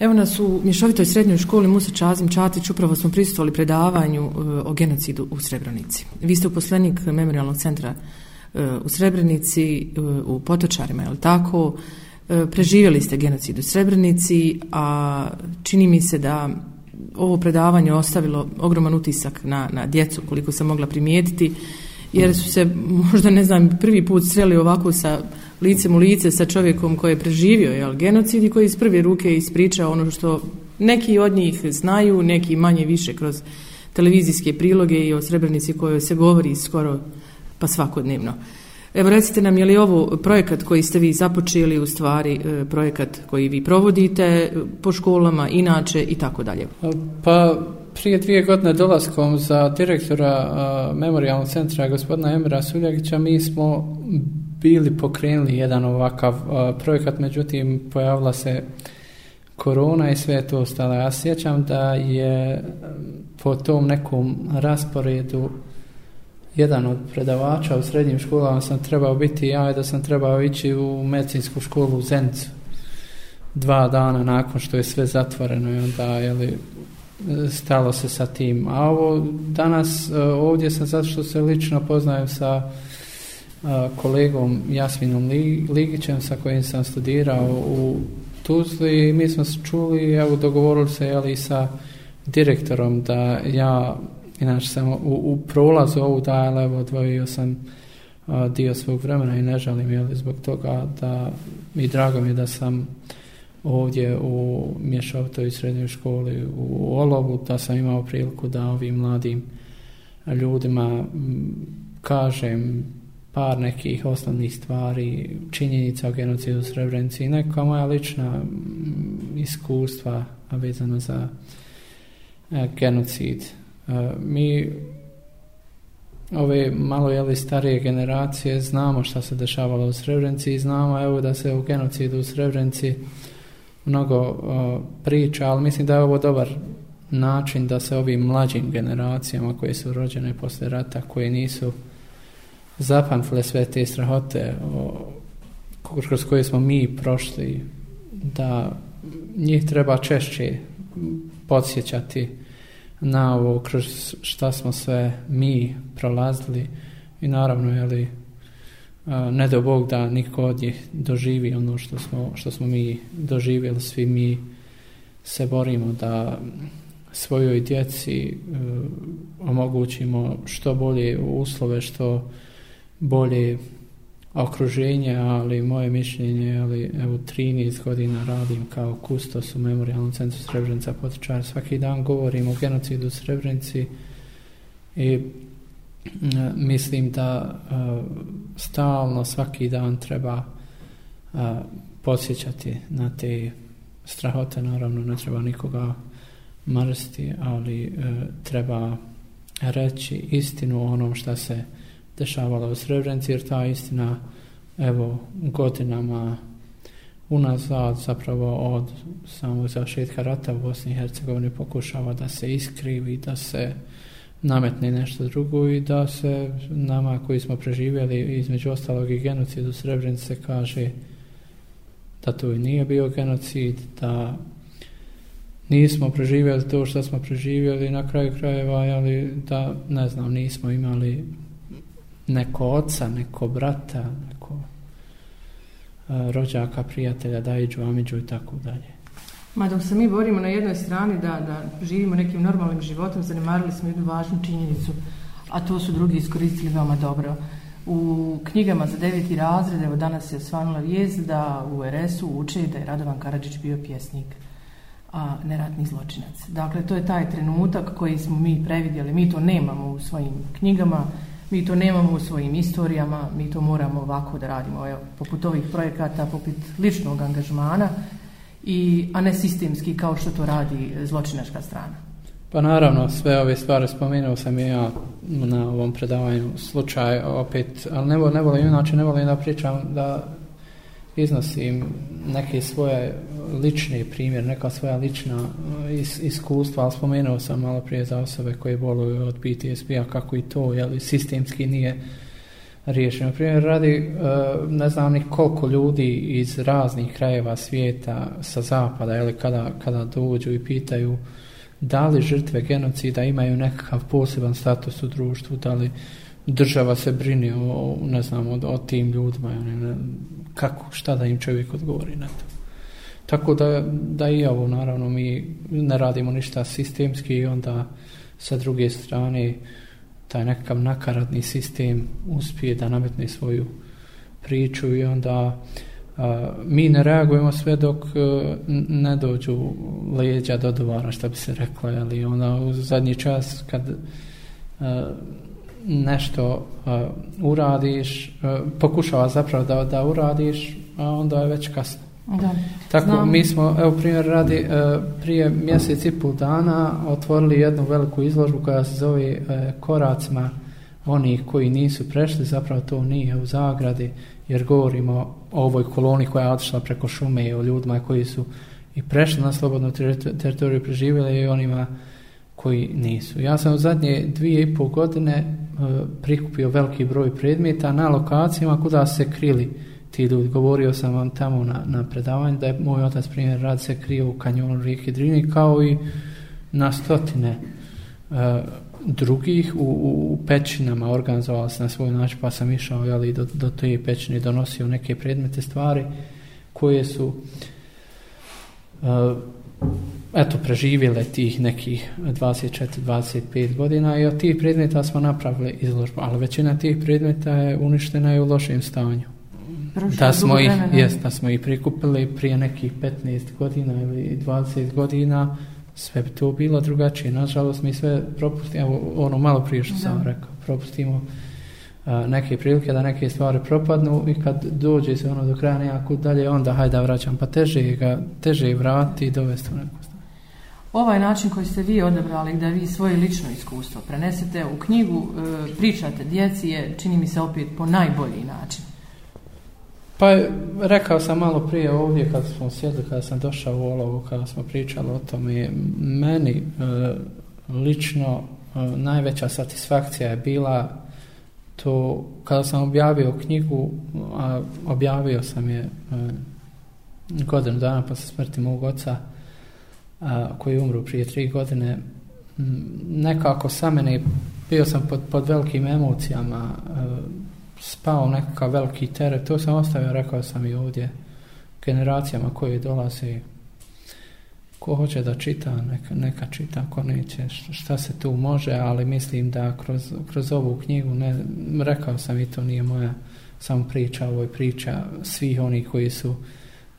Evo nas u Mješovitoj srednjoj školi Musa Čazim Čatić upravo smo prisutili predavanju e, o genocidu u Srebrenici. Vi ste uposlenik memorialnog centra e, u Srebrenici, e, u Potočarima, je li tako? Preživjeli ste genocid u Srebrenici, a čini mi se da ovo predavanje ostavilo ogroman utisak na, na djecu, koliko sam mogla primijetiti, jer su se, možda ne znam, prvi put sreli ovako sa licem u lice sa čovjekom koji je preživio jel, genocid i koji iz prve ruke ispriča ono što neki od njih znaju, neki manje više kroz televizijske priloge i o Srebrnici kojoj se govori skoro pa svakodnevno. Evo recite nam, je li ovo projekat koji ste vi započeli, u stvari e, projekat koji vi provodite e, po školama, inače i tako dalje? Pa prije dvije godine dolaskom za direktora a, e, Memorialnog centra gospodina Emira Suljagića mi smo bili pokrenuli jedan ovakav uh, projekat, međutim pojavila se korona i sve to ostalo. Ja sjećam da je um, po tom nekom rasporedu jedan od predavača u srednjim školama sam trebao biti ja i da sam trebao ići u medicinsku školu u Zenicu dva dana nakon što je sve zatvoreno i onda jeli, stalo se sa tim. A ovo danas uh, ovdje sam zato što se lično poznajem sa uh, kolegom Jasminom Ligićem sa kojim sam studirao u Tuzli i mi smo se čuli, evo dogovorili se jeli, sa direktorom da ja, inače sam u, u prolazu ovu da, evo odvojio sam a, dio svog vremena i ne žalim jeli, zbog toga da mi drago mi da sam ovdje u Mješovtoj srednjoj školi u Olovu, da sam imao priliku da ovim mladim ljudima kažem par nekih osnovnih stvari, činjenica o genocidu u Srebrenici i neka moja lična mm, iskustva vezana za e, genocid. E, mi ove malo jeli starije generacije znamo šta se dešavalo u Srebrenici i znamo evo da se u genocidu u Srebrenici mnogo e, priča, ali mislim da je ovo dobar način da se ovim mlađim generacijama koje su rođene posle rata, koje nisu uh, zapamtile sve te strahote o, kroz koje smo mi prošli, da njih treba češće podsjećati na ovo kroz šta smo sve mi prolazili i naravno je li ne do Bog da niko od njih doživi ono što smo, što smo mi doživjeli, svi mi se borimo da svojoj djeci e, omogućimo što bolje uslove, što uh, bolje okruženje, ali moje mišljenje je, ali evo 13 godina radim kao kustos u Memorialnom centru Srebrenica potičar. Svaki dan govorim o genocidu u Srebrenici i e, mislim da e, stalno svaki dan treba e, posjećati na te strahote, naravno ne treba nikoga mrsti, ali e, treba reći istinu onom što se e, dešavala u Srebrenici, jer ta istina, evo, godinama unazad, zapravo od samog zašetka rata u Bosni i Hercegovini pokušava da se iskrivi, da se nametne nešto drugo i da se nama koji smo preživjeli između ostalog i genocid u Srebrenice kaže da to i nije bio genocid, da nismo preživjeli to što smo preživjeli na kraju krajeva, ali da, ne znam, nismo imali neko oca, neko brata, neko e, rođaka, prijatelja, dajđu, amiđu i tako dalje. Ma dok se mi borimo na jednoj strani da, da živimo nekim normalnim životom, zanemarili smo jednu važnu činjenicu, a to su drugi iskoristili veoma dobro. U knjigama za deveti razred, evo danas je osvanula vijez da u RS-u uče da je Radovan Karadžić bio pjesnik a ne ratni zločinac. Dakle, to je taj trenutak koji smo mi previdjeli, mi to nemamo u svojim knjigama, mm mi to nemamo u svojim istorijama, mi to moramo ovako da radimo, evo, poput ovih projekata, poput ličnog angažmana, i, a ne sistemski kao što to radi zločinačka strana. Pa naravno, sve ove stvari spomenuo sam i ja na ovom predavanju slučaj opet, ali ne volim, ne volim, inače ne volim da pričam, da iznosim neke svoje lični primjer, neka svoja lična uh, is, iskustva, ali spomenuo sam malo prije za osobe koje boluju od PTSD-a, p-a, kako i to, jel, sistemski nije riješeno. Primjer, radi uh, ne znam ni koliko ljudi iz raznih krajeva svijeta sa zapada, jel, kada, kada dođu i pitaju da li žrtve genocida imaju nekakav poseban status u društvu, da li država se brini o, ne znam, o, o tim ljudima, jel, kako, šta da im čovjek odgovori na to. Tako da, da i ovo, naravno, mi ne radimo ništa sistemski i onda sa druge strane taj nekakav nakaradni sistem uspije da nametne svoju priču i onda a, mi ne reagujemo sve dok a, e, ne dođu leđa do dovara, što bi se rekla, ali onda u zadnji čas kad a, e, nešto a, e, uradiš, a, pokušava zapravo da, da uradiš, a onda je već kasno. Da. Tako, Znam. mi smo, evo primjer radi, e, prije mjesec i pol dana otvorili jednu veliku izložbu koja se zove e, Koracima onih koji nisu prešli, zapravo to nije u zagradi, jer govorimo o ovoj koloni koja je otišla preko šume i o ljudima koji su i prešli na slobodnu teritoriju preživjeli i onima koji nisu. Ja sam u zadnje dvije i pol godine e, prikupio veliki broj predmeta na lokacijama kuda se krili ti ljudi, govorio sam vam tamo na, na predavanju da je moj otac primjer rad se krio u kanjonu rijeke Drini kao i na stotine uh, drugih u, u, u pećinama organizovala se na svoj način pa sam išao jeli, do, do te pećine donosio neke predmete stvari koje su uh, eto preživjele tih nekih 24-25 godina i od tih predmeta smo napravili izložbu ali većina tih predmeta je uništena i u lošem stanju da smo ih jes, da smo ih prikupili prije nekih 15 godina ili 20 godina sve bi to bilo drugačije nažalost mi sve propustimo ono malo prije što da. sam rekao propustimo neke prilike da neke stvari propadnu i kad dođe se ono do kraja nekako dalje onda hajde da vraćam pa teže ga teže je vrati i dovesti u neko stvar. Ovaj način koji ste vi odabrali da vi svoje lično iskustvo prenesete u knjigu, e, pričate djeci je čini mi se opet po najbolji način. Pa rekao sam malo prije ovdje kad smo sjedli, kada sam došao u olovu, kada smo pričali o tome, meni e, lično e, najveća satisfakcija je bila to kada sam objavio knjigu, a objavio sam je e, godinu dana posle smrti mog oca, a, koji je umru prije tri godine, nekako sa mene bio sam pod, pod velikim emocijama, e, spao nekakav veliki teret, to sam ostavio, rekao sam i ovdje generacijama koje dolaze ko hoće da čita, neka, neka čita, ko neće, šta se tu može, ali mislim da kroz, kroz ovu knjigu, ne, rekao sam i to nije moja samo priča, ovo je priča svih onih koji su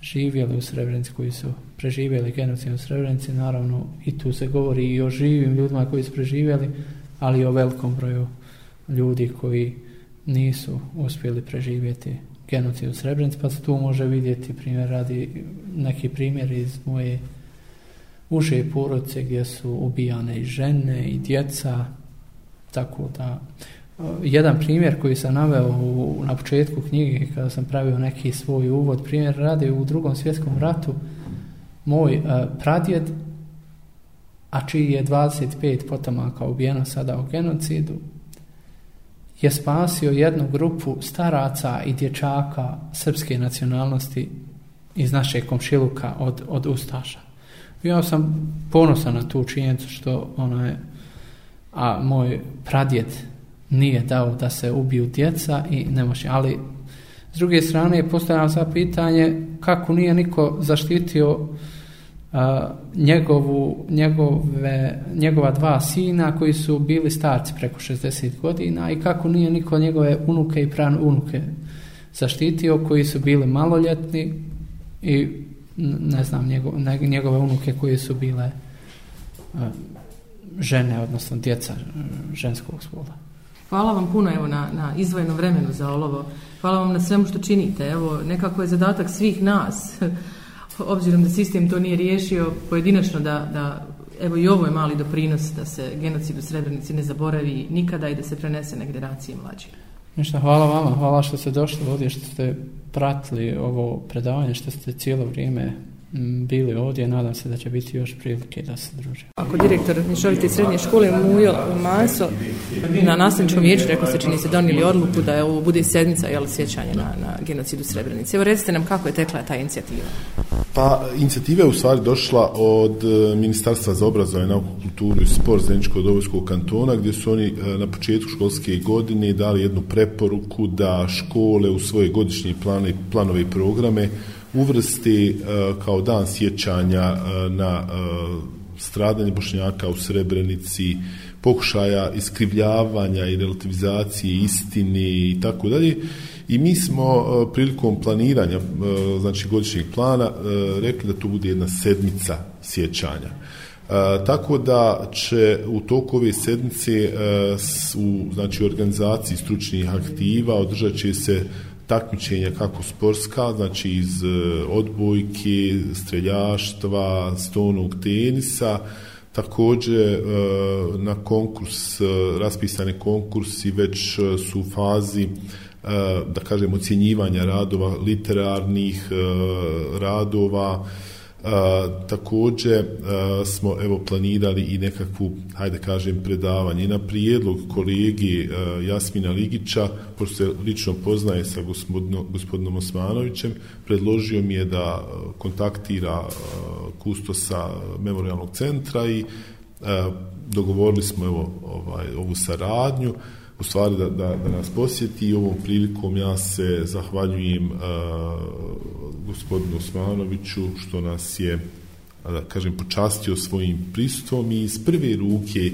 živjeli u Srebrenici, koji su preživjeli genocid u Srebrenici, naravno i tu se govori i o živim ljudima koji su preživjeli, ali i o velikom broju ljudi koji uh, nisu uspjeli preživjeti genocid u Srebrenici, pa se tu može vidjeti primjer radi neki primjer iz moje uže porodice gdje su ubijane i žene i djeca, tako da e, jedan primjer koji sam naveo u, na početku knjige kada sam pravio neki svoj uvod primjer radi u drugom svjetskom ratu moj uh, pradjed a čiji je 25 potomaka ubijeno sada u genocidu je spasio jednu grupu staraca i dječaka srpske nacionalnosti iz našeg komšiluka od, od Ustaša. Ja sam ponosan na tu činjenicu što ona je, a moj pradjed nije dao da se ubiju djeca i nemoći, ali s druge strane postavljam za pitanje kako nije niko zaštitio uh, njegovu, njegove, njegova dva sina koji su bili starci preko 60 godina i kako nije niko njegove unuke i pran unuke zaštitio koji su bili maloljetni i ne znam njego, njegove unuke koje su bile žene odnosno djeca e, ženskog spola Hvala vam puno evo, na, na izvojeno vremenu za olovo. Hvala vam na svemu što činite. Evo, nekako je zadatak svih nas obzirom da sistem to nije riješio pojedinačno da, da evo i ovo je mali doprinos da se genocid u Srebrenici ne zaboravi nikada i da se prenese na generacije mlađe. Ništa, hvala vama, hvala što ste došli ovdje, što ste pratili ovo predavanje, što ste cijelo vrijeme bili ovdje, nadam se da će biti još prilike da se druže. Ako direktor Mišovite srednje škole Mujo Maso na nastavničkom vječu rekao se čini se donijeli odluku da je ovo bude sedmica jel, sjećanje na, na genocidu Srebrenice. Evo recite nam kako je tekla ta inicijativa. Pa inicijativa je u stvari došla od e, Ministarstva za obrazovanje, nauku, kulturu i sport Zeničkog dobrovskog kantona, gdje su oni e, na početku školske godine dali jednu preporuku da škole u svoje godišnje plane, planove i programe uvrsti e, kao dan sjećanja na stradanje bošnjaka u Srebrenici, pokušaja iskrivljavanja i relativizacije istine i tako dalje. I mi smo e, prilikom planiranja e, znači godišnjeg plana e, rekli da to bude jedna sedmica sjećanja. Tako da će u toku ove sedmice u znači, organizaciji stručnih aktiva održat će se takmičenja kako sportska, znači iz odbojke, streljaštva, stonog tenisa, Takođe, na konkurs, raspisane konkursi već su u fazi E, da kažem, ocjenjivanja radova, literarnih e, radova, E, također e, smo evo planirali i nekakvu hajde kažem predavanje na prijedlog kolegi e, Jasmina Ligića pošto se lično poznaje sa gospodno, gospodinom Osmanovićem predložio mi je da e, kontaktira e, kustosa memorialnog centra i e, dogovorili smo evo ovaj ovu saradnju e, u stvari da, da, da nas posjeti i ovom prilikom ja se zahvaljujem uh, gospodinu Osmanoviću što nas je da kažem počastio svojim pristupom i iz prve ruke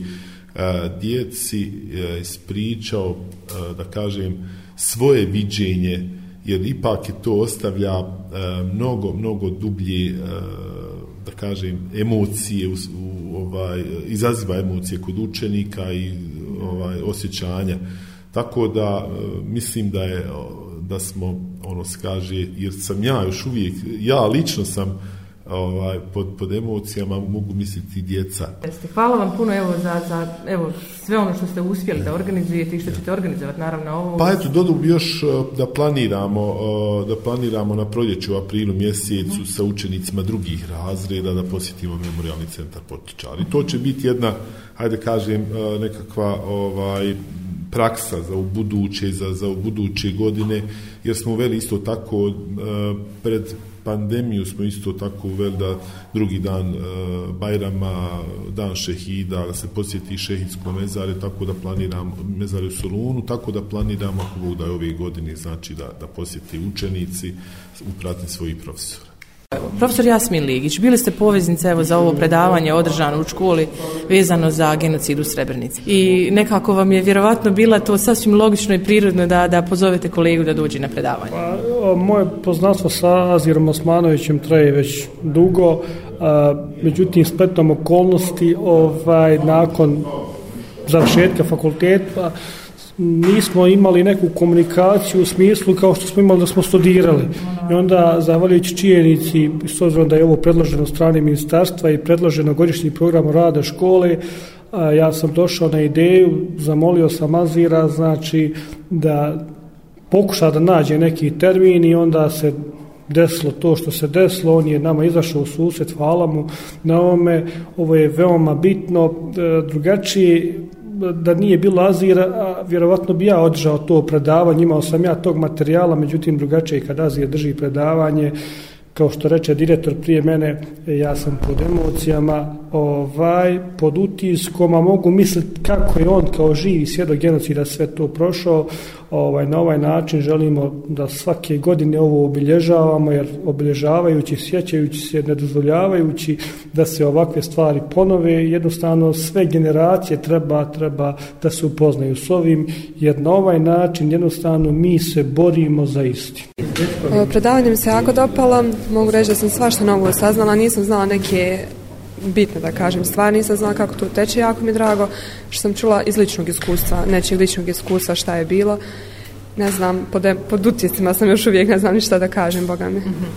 djeci ispričao da kažem svoje viđenje jer ipak je to ostavlja mnogo mnogo dublje da kažem emocije u, u ovaj izaziva emocije kod učenika i ovaj osjećanja. Tako da e, mislim da je da smo ono skaže jer sam ja još uvijek ja lično sam uh, ovaj, pod, pod emocijama mogu misliti djeca. Jeste, hvala vam puno evo, za, za evo, sve ono što ste uspjeli da organizujete i što ćete organizovati naravno ovo. Pa eto, dodam još e, da planiramo, e, da planiramo na proljeću u aprilu mjesecu sa učenicima drugih razreda da posjetimo memorialni centar Potičar. I to će biti jedna, hajde kažem, e, nekakva ovaj, praksa za u buduće, za, za u buduće godine, jer smo uveli isto tako pred pandemiju smo isto tako uveli da drugi dan e, Bajrama, dan šehida, da se posjeti šehidsko mezare, tako da planiramo mezare u Solunu, tako da planiramo ako da je ove godine znači da, da posjeti učenici u pratnji svojih profesora. Profesor Jasmin Ligić, bili ste poveznice evo, za ovo predavanje održano u školi vezano za genocid u Srebrnici. I nekako vam je vjerovatno bila to sasvim logično i prirodno da, da pozovete kolegu da dođe na predavanje. Pa, moje poznanstvo sa Azirom Osmanovićem traje već dugo, a, međutim spletom okolnosti ovaj, nakon završetka fakulteta nismo imali neku komunikaciju u smislu kao što smo imali da smo studirali. I onda, zavaljujući činjenici, s obzirom da je ovo predloženo strane ministarstva i predloženo godišnji program rada škole, ja sam došao na ideju, zamolio sam Azira, znači, da pokuša da nađe neki termin i onda se desilo to što se desilo, on je nama izašao u susjed, hvala mu na ovome, ovo je veoma bitno, e, drugačije da nije bilo Azira, a vjerovatno bi ja održao to predavanje, imao sam ja tog materijala, međutim drugačije kad Azir drži predavanje, kao što reče direktor prije mene, ja sam pod emocijama, ovaj pod utiskom, a mogu misliti kako je on kao živi svjedok genocida sve to prošao, ovaj na ovaj način želimo da svake godine ovo obilježavamo, jer obilježavajući, sjećajući se, ne dozvoljavajući da se ovakve stvari ponove, jednostavno sve generacije treba, treba da se upoznaju s ovim, jer na ovaj način jednostavno mi se borimo za isti. Predavanje mi se jako dopalo, mogu reći da sam svašta novo saznala, nisam znala neke bitne, da kažem. Stvar nisam znala kako to teče, jako mi je drago što sam čula iz ličnog iskustva, nečeg ličnog iskustva šta je bilo. Ne znam, pod, pod utjecima sam još uvijek, ne znam ništa da kažem, boga mi. Mm -hmm.